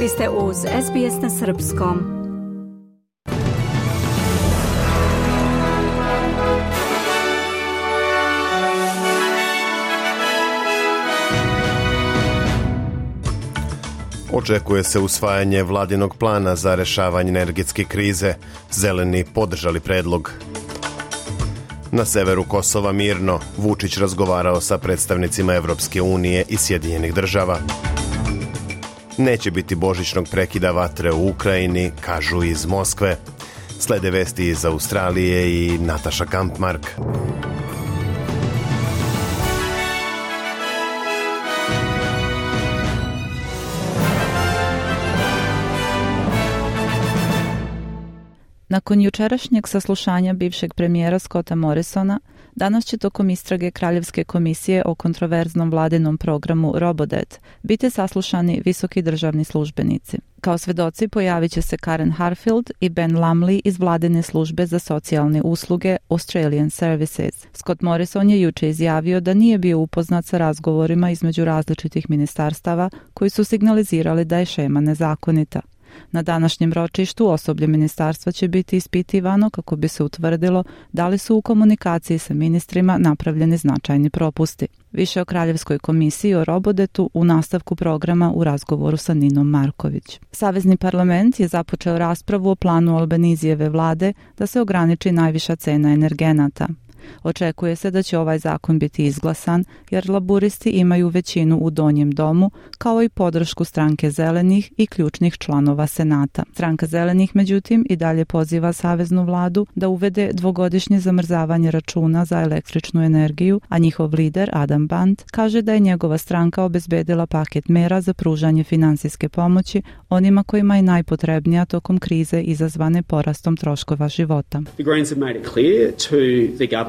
Vi ste uz SBS na Srpskom. Očekuje se usvajanje vladinog plana za rešavanje energetske krize. Zeleni podržali predlog. Na severu Kosova mirno, Vučić razgovarao sa predstavnicima Evropske unije i Sjedinjenih država. Neće biti božićnog prekida vatre u Ukrajini, kažu iz Moskve. Slede vesti iz Australije i Nataša Kampmark. Nakon jučerašnjeg saslušanja bivšeg premijera Scotta Morrisona – Danas će tokom istrage Kraljevske komisije o kontroverznom vladinom programu Robodet biti saslušani visoki državni službenici. Kao svedoci pojavit će se Karen Harfield i Ben Lamley iz vladine službe za socijalne usluge Australian Services. Scott Morrison je juče izjavio da nije bio upoznat sa razgovorima između različitih ministarstava koji su signalizirali da je šema nezakonita. Na današnjem ročištu osoblje ministarstva će biti ispitivano kako bi se utvrdilo da li su u komunikaciji sa ministrima napravljeni značajni propusti. Više o Kraljevskoj komisiji o Robodetu u nastavku programa u razgovoru sa Ninom Marković. Savezni parlament je započeo raspravu o planu Albanizijeve vlade da se ograniči najviša cena energenata. Očekuje se da će ovaj zakon biti izglasan jer laburisti imaju većinu u Donjem domu kao i podršku stranke zelenih i ključnih članova Senata. Stranka zelenih međutim i dalje poziva saveznu vladu da uvede dvogodišnje zamrzavanje računa za električnu energiju, a njihov lider Adam Band kaže da je njegova stranka obezbedila paket mera za pružanje finansijske pomoći onima kojima je najpotrebnija tokom krize izazvane porastom troškova života.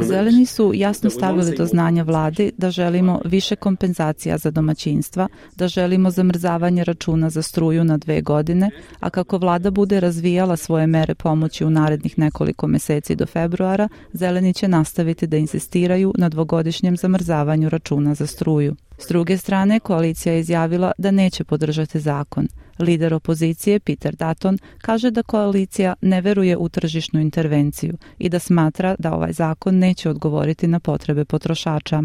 Zeleni su da jasno stavili do znanja vlade da želimo više kompenzacija za domaćinstva, da želimo zamrzavanje računa za struju na dve godine, a kako vlada bude razvijala svoje mere pomoći u narednih nekoliko meseci do februara, Zeleni će nastaviti da insistiraju na dvogodišnjem zamrzavanju računa za struju. S druge strane, koalicija je izjavila da neće podržati zakon – Lider opozicije Peter Dutton kaže da koalicija ne veruje u tržišnu intervenciju i da smatra da ovaj zakon neće odgovoriti na potrebe potrošača.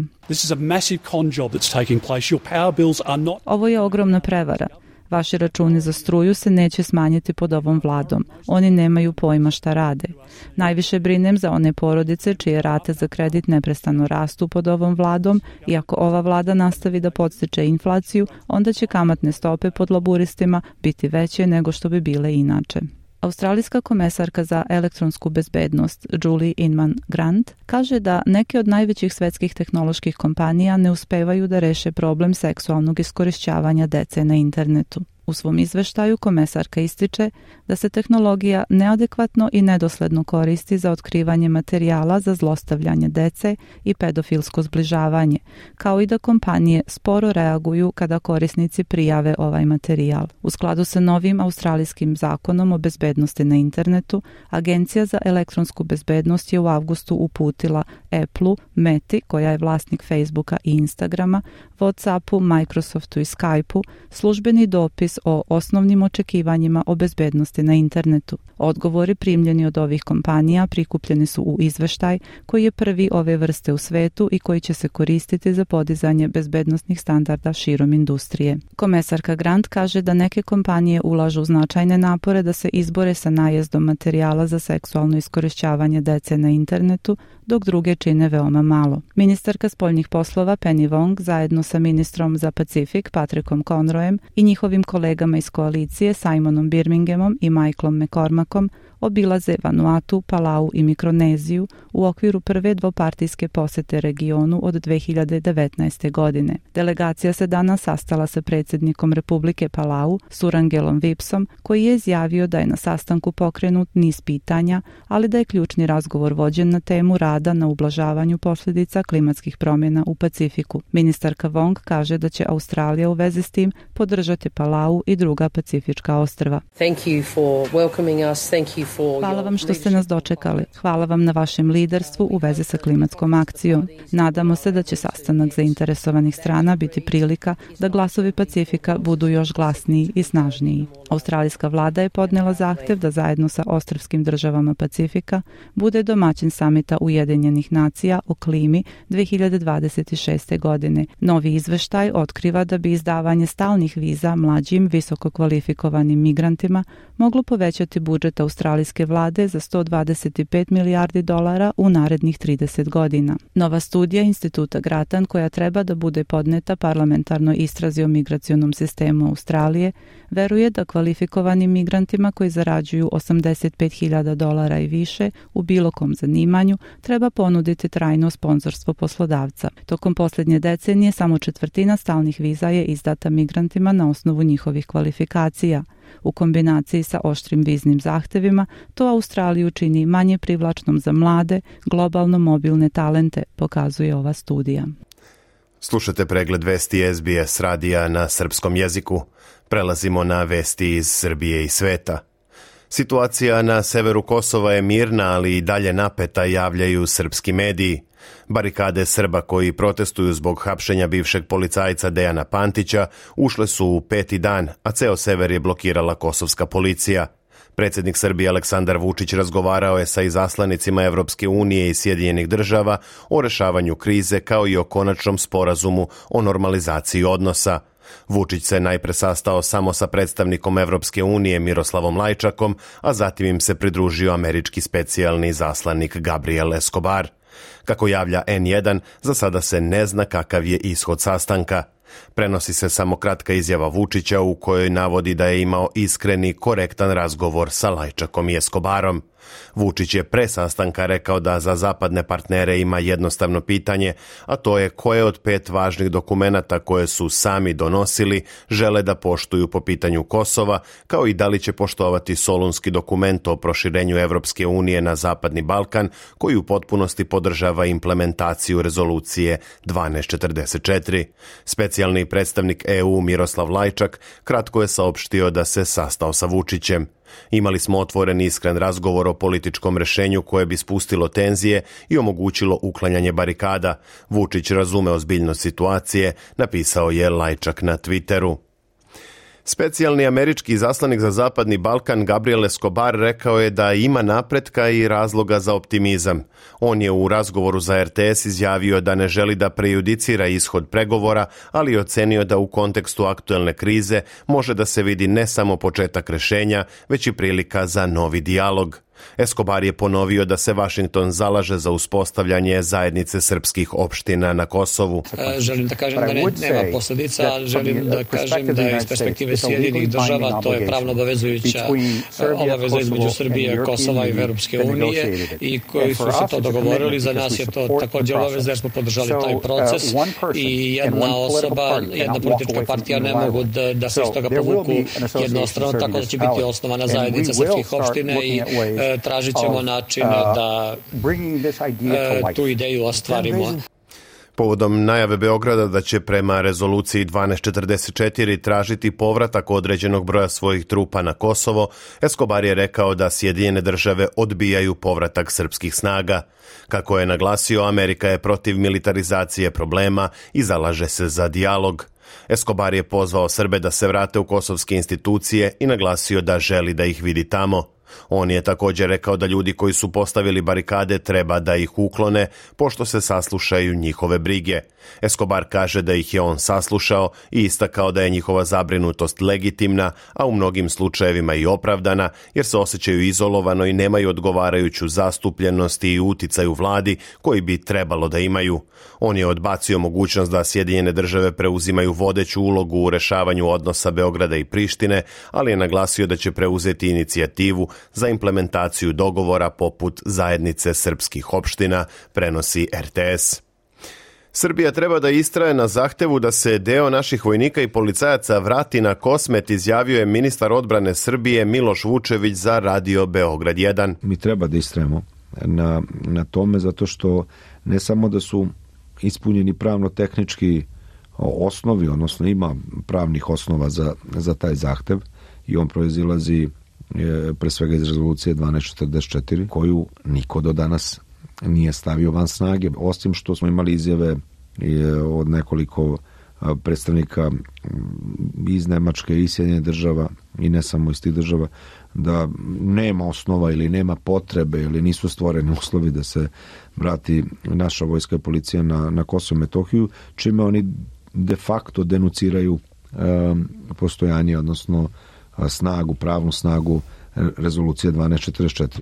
Ovo je ogromna prevara. Vaši računi za struju se neće smanjiti pod ovom vladom. Oni nemaju pojma šta rade. Najviše brinem za one porodice čije rate za kredit neprestano rastu pod ovom vladom i ako ova vlada nastavi da podstiče inflaciju, onda će kamatne stope pod laburistima biti veće nego što bi bile inače. Australijska komesarka za elektronsku bezbednost Julie Inman Grant kaže da neke od najvećih svetskih tehnoloških kompanija ne uspevaju da reše problem seksualnog iskorišćavanja dece na internetu. U svom izveštaju komesarka ističe da se tehnologija neadekvatno i nedosledno koristi za otkrivanje materijala za zlostavljanje dece i pedofilsko zbližavanje, kao i da kompanije sporo reaguju kada korisnici prijave ovaj materijal. U skladu sa novim australijskim zakonom o bezbednosti na internetu, Agencija za elektronsku bezbednost je u avgustu uputila Apple-u, Meti, koja je vlasnik Facebooka i Instagrama, Whatsappu, Microsoftu i Skypeu, službeni dopis popis o osnovnim očekivanjima o bezbednosti na internetu. Odgovori primljeni od ovih kompanija prikupljeni su u izveštaj koji je prvi ove vrste u svetu i koji će se koristiti za podizanje bezbednostnih standarda širom industrije. Komesarka Grant kaže da neke kompanije ulažu značajne napore da se izbore sa najezdom materijala za seksualno iskorišćavanje dece na internetu, dok druge čine veoma malo. Ministarka spoljnih poslova Penny Wong zajedno sa ministrom za Pacifik Patrickom Conroyem i njihovim kolegama iz koalicije Simonom Birminghamom i Michaelom McCormackom obilaze Vanuatu, Palau i Mikroneziju u okviru prve dvopartijske posete regionu od 2019. godine. Delegacija se danas sastala sa predsednikom Republike Palau, Surangelom Vipsom, koji je izjavio da je na sastanku pokrenut niz pitanja, ali da je ključni razgovor vođen na temu rada na ublažavanju posljedica klimatskih promjena u Pacifiku. Ministarka Wong kaže da će Australija u vezi s tim podržati Palau i druga pacifička ostrva. Thank you for welcoming us. Thank you Hvala vam što ste nas dočekali. Hvala vam na vašem liderstvu u vezi sa klimatskom akcijom. Nadamo se da će sastanak zainteresovanih strana biti prilika da glasovi Pacifika budu još glasniji i snažniji. Australijska vlada je podnela zahtev da zajedno sa ostrovskim državama Pacifika bude domaćin samita Ujedinjenih nacija o klimi 2026. godine. Novi izveštaj otkriva da bi izdavanje stalnih viza mlađim visokokvalifikovanim migrantima moglo povećati budžet Australije australijske vlade za 125 milijardi dolara u narednih 30 godina. Nova studija Instituta Gratan koja treba da bude podneta parlamentarnoj istrazi o migracionom sistemu Australije veruje da kvalifikovanim migrantima koji zarađuju 85.000 dolara i više u bilo kom zanimanju treba ponuditi trajno sponzorstvo poslodavca. Tokom poslednje decenije samo četvrtina stalnih viza je izdata migrantima na osnovu njihovih kvalifikacija – U kombinaciji sa oštrim viznim zahtevima, to Australiju čini manje privlačnom za mlade, globalno mobilne talente, pokazuje ova studija. Slušate pregled vesti SBS radija na srpskom jeziku. Prelazimo na vesti iz Srbije i sveta. Situacija na severu Kosova je mirna, ali i dalje napeta javljaju srpski mediji. Barikade Srba koji protestuju zbog hapšenja bivšeg policajca Dejana Pantića ušle su u peti dan, a ceo sever je blokirala kosovska policija. Predsednik Srbije Aleksandar Vučić razgovarao je sa izaslanicima Evropske unije i Sjedinjenih država o rešavanju krize kao i o konačnom sporazumu o normalizaciji odnosa – Vučić se najpre sastao samo sa predstavnikom Evropske unije Miroslavom Lajčakom, a zatim im se pridružio američki specijalni zaslanik Gabriel Escobar – Kako javlja N1, za sada se ne zna kakav je ishod sastanka. Prenosi se samo kratka izjava Vučića u kojoj navodi da je imao iskreni, korektan razgovor sa Lajčakom i Eskobarom. Vučić je pre sastanka rekao da za zapadne partnere ima jednostavno pitanje, a to je koje od pet važnih dokumenata koje su sami donosili žele da poštuju po pitanju Kosova, kao i da li će poštovati solunski dokument o proširenju Evropske unije na Zapadni Balkan, koji u potpunosti podržava proučava implementaciju rezolucije 1244. Specijalni predstavnik EU Miroslav Lajčak kratko je saopštio da se sastao sa Vučićem. Imali smo otvoren i iskren razgovor o političkom rešenju koje bi spustilo tenzije i omogućilo uklanjanje barikada. Vučić razume ozbiljnost situacije, napisao je Lajčak na Twitteru. Specijalni američki zaslanik za Zapadni Balkan Gabriel Escobar rekao je da ima napretka i razloga za optimizam. On je u razgovoru za RTS izjavio da ne želi da prejudicira ishod pregovora, ali je ocenio da u kontekstu aktuelne krize može da se vidi ne samo početak rešenja, već i prilika za novi dijalog. Escobar je ponovio da se Vašington zalaže za uspostavljanje zajednice srpskih opština na Kosovu. E, želim da kažem da ne, nema posledica, želim da kažem da je iz perspektive Sjedinih država to je pravno obavezujuća e, obaveza između Srbije, Kosova i Evropske unije i koji su se to dogovorili. Za nas je to takođe obaveza jer smo podržali taj uh, proces i jedna osoba, jedna politička partija ne mogu da, da se iz toga povuku jednostrano, tako da će biti osnovana zajednica srpskih opština i E, tražit ćemo načina uh, da e, tu ideju ostvarimo. Povodom najave Beograda da će prema rezoluciji 1244 tražiti povratak određenog broja svojih trupa na Kosovo, Escobar je rekao da Sjedinjene države odbijaju povratak srpskih snaga. Kako je naglasio, Amerika je protiv militarizacije problema i zalaže se za dijalog. Escobar je pozvao Srbe da se vrate u kosovske institucije i naglasio da želi da ih vidi tamo. On je također rekao da ljudi koji su postavili barikade treba da ih uklone, pošto se saslušaju njihove brige. Escobar kaže da ih je on saslušao i istakao da je njihova zabrinutost legitimna, a u mnogim slučajevima i opravdana, jer se osjećaju izolovano i nemaju odgovarajuću zastupljenost i uticaj u vladi koji bi trebalo da imaju. On je odbacio mogućnost da Sjedinjene države preuzimaju vodeću ulogu u rešavanju odnosa Beograda i Prištine, ali je naglasio da će preuzeti inicijativu za implementaciju dogovora poput zajednice srpskih opština, prenosi RTS. Srbija treba da istraje na zahtevu da se deo naših vojnika i policajaca vrati na Kosmet, izjavio je ministar odbrane Srbije Miloš Vučević za Radio Beograd 1. Mi treba da istrajemo na, na tome zato što ne samo da su ispunjeni pravno-tehnički osnovi, odnosno ima pravnih osnova za, za taj zahtev i on proizilazi pre svega iz rezolucije 1244, koju niko do danas nije stavio van snage, osim što smo imali izjave e, od nekoliko predstavnika iz Nemačke i Sjedinje država i ne samo iz tih država da nema osnova ili nema potrebe ili nisu stvoreni uslovi da se vrati naša vojska i policija na, na Kosovo i Metohiju, čime oni de facto denuciraju um, postojanje, odnosno snagu, pravnu snagu rezolucije 1244.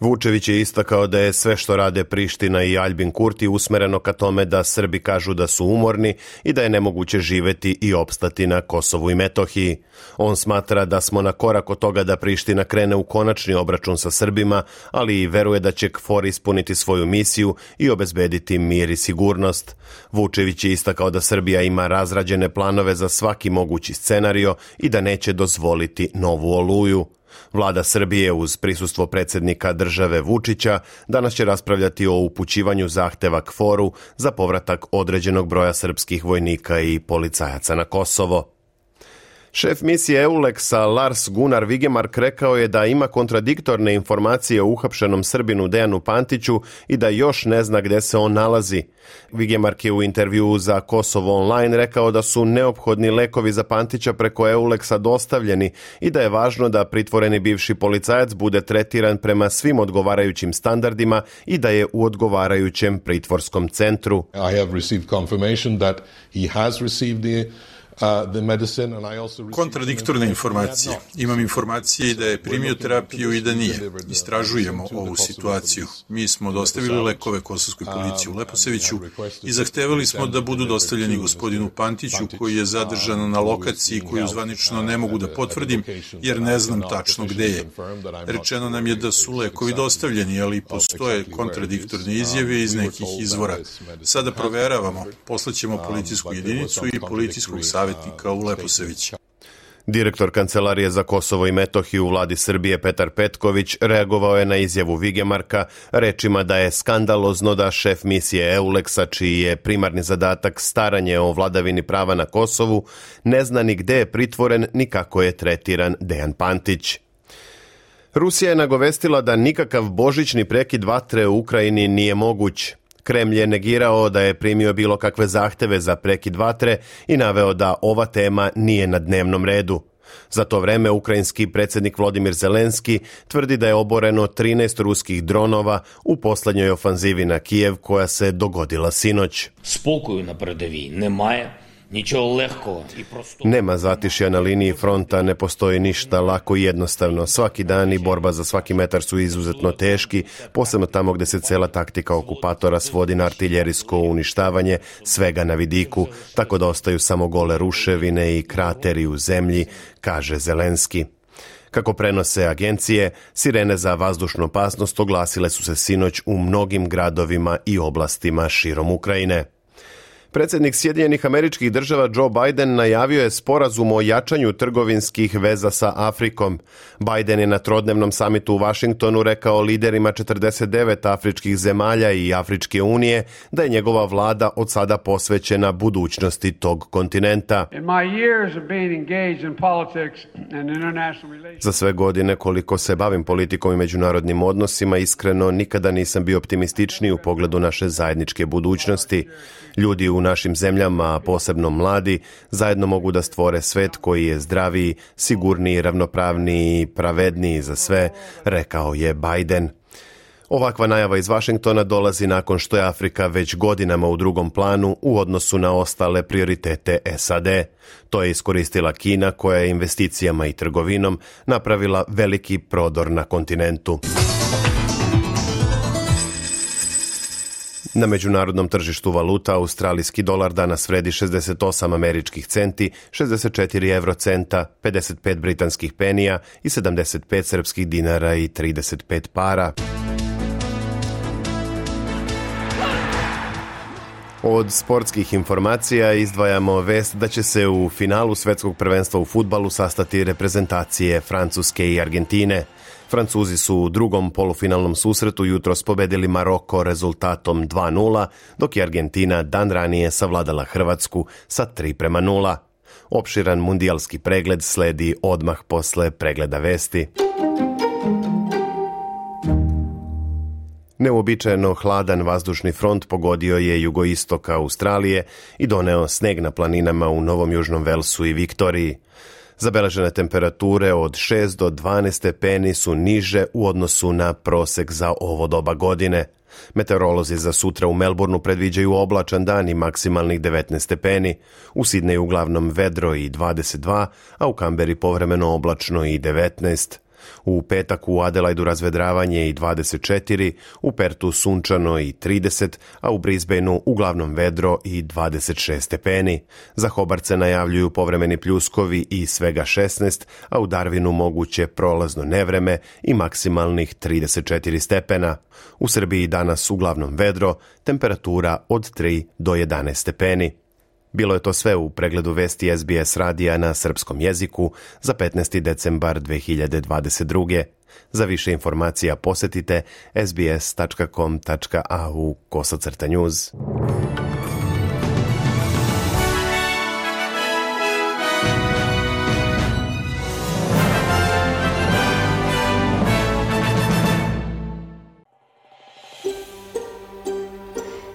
Vučević je istakao da je sve što rade Priština i Albin Kurti usmereno ka tome da Srbi kažu da su umorni i da je nemoguće živeti i opstati na Kosovu i Metohiji. On smatra da smo na korak od toga da Priština krene u konačni obračun sa Srbima, ali i veruje da će KFOR ispuniti svoju misiju i obezbediti mir i sigurnost. Vučević je istakao da Srbija ima razrađene planove za svaki mogući scenario i da neće dozvoliti novu oluju. Vlada Srbije uz prisustvo predsednika države Vučića danas će raspravljati o upućivanju zahteva kforu za povratak određenog broja srpskih vojnika i policajaca na Kosovo. Šef misije Euleksa Lars Gunnar Vigemark rekao je da ima kontradiktorne informacije o uhapšenom Srbinu Dejanu Pantiću i da još ne zna gde se on nalazi. Vigemark je u intervju za Kosovo Online rekao da su neophodni lekovi za Pantića preko Euleksa dostavljeni i da je važno da pritvoreni bivši policajac bude tretiran prema svim odgovarajućim standardima i da je u odgovarajućem pritvorskom centru. I have received confirmation that he has received the Kontradiktorne informacije. Imam informacije da je primio terapiju i da nije. Istražujemo ovu situaciju. Mi smo dostavili lekove Kosovskoj policiji u Leposeviću i zahtevali smo da budu dostavljeni gospodinu Pantiću koji je zadržan na lokaciji koju zvanično ne mogu da potvrdim jer ne znam tačno gde je. Rečeno nam je da su lekovi dostavljeni, ali postoje kontradiktorne izjave iz nekih izvora. Sada proveravamo, poslaćemo policijsku jedinicu i policijskog savjeta savjetnika u Leposevića. Direktor Kancelarije za Kosovo i Metohiju u vladi Srbije Petar Petković reagovao je na izjavu Vigemarka rečima da je skandalozno da šef misije Euleksa, čiji je primarni zadatak staranje o vladavini prava na Kosovu, ne zna ni gde je pritvoren ni kako je tretiran Dejan Pantić. Rusija je nagovestila da nikakav božićni prekid vatre u Ukrajini nije moguć. Kremlj je negirao da je primio bilo kakve zahteve za prekid vatre i naveo da ova tema nije na dnevnom redu. Za to vreme ukrajinski predsednik Vladimir Zelenski tvrdi da je oboreno 13 ruskih dronova u poslednjoj ofanzivi na Kijev koja se dogodila sinoć. Spokoju na передовій немає. Nema zatišja na liniji fronta, ne postoji ništa lako i jednostavno. Svaki dan i borba za svaki metar su izuzetno teški, posebno tamo gdje se cela taktika okupatora svodi na artiljerijsko uništavanje svega na vidiku, tako da ostaju samo gole ruševine i krateri u zemlji, kaže Zelenski. Kako prenose agencije, sirene za vazdušnu opasnost oglasile su se sinoć u mnogim gradovima i oblastima širom Ukrajine. Predsednik Sjedinjenih američkih država Joe Biden najavio je sporazum o jačanju trgovinskih veza sa Afrikom. Biden je na trodnevnom samitu u Vašingtonu rekao liderima 49 afričkih zemalja i Afričke unije da je njegova vlada od sada posvećena budućnosti tog kontinenta. Za sve godine koliko se bavim politikom i međunarodnim odnosima, iskreno nikada nisam bio optimističniji u pogledu naše zajedničke budućnosti. Ljudi u našim zemljama, a posebno mladi, zajedno mogu da stvore svet koji je zdraviji, sigurniji, ravnopravniji i pravedniji za sve, rekao je Biden. Ovakva najava iz Vašingtona dolazi nakon što je Afrika već godinama u drugom planu u odnosu na ostale prioritete SAD. To je iskoristila Kina koja je investicijama i trgovinom napravila veliki prodor na kontinentu. Na međunarodnom tržištu valuta australijski dolar danas vredi 68 američkih centi, 64 eurocenta, 55 britanskih penija i 75 srpskih dinara i 35 para. Od sportskih informacija izdvajamo vest da će se u finalu svetskog prvenstva u futbalu sastati reprezentacije Francuske i Argentine. Francuzi su u drugom polufinalnom susretu jutros pobedili Maroko rezultatom 2-0, dok je Argentina dan ranije savladala Hrvatsku sa 3 prema 0. Opširan mundijalski pregled sledi odmah posle pregleda vesti. Neobičajeno hladan vazdušni front pogodio je jugoistok Australije i doneo sneg na planinama u Novom Južnom Velsu i Viktoriji. Zabeležene temperature od 6 do 12 stepeni su niže u odnosu na prosek za ovo doba godine. Meteorolozi za sutra u Melbourneu predviđaju oblačan dan i maksimalnih 19 stepeni, u Sidneju uglavnom vedro i 22, a u Kamberi povremeno oblačno i 19. U petak u Adelaidu razvedravanje i 24, u Pertu sunčano i 30, a u Brisbaneu uglavnom vedro i 26 stepeni. Za Hobart se najavljuju povremeni pljuskovi i svega 16, a u Darwinu moguće prolazno nevreme i maksimalnih 34 stepena. U Srbiji danas uglavnom vedro, temperatura od 3 do 11 stepeni. Bilo je to sve u pregledu vesti SBS radija na srpskom jeziku za 15. decembar 2022. Za više informacija posetite sbs.com.au kosacrta news.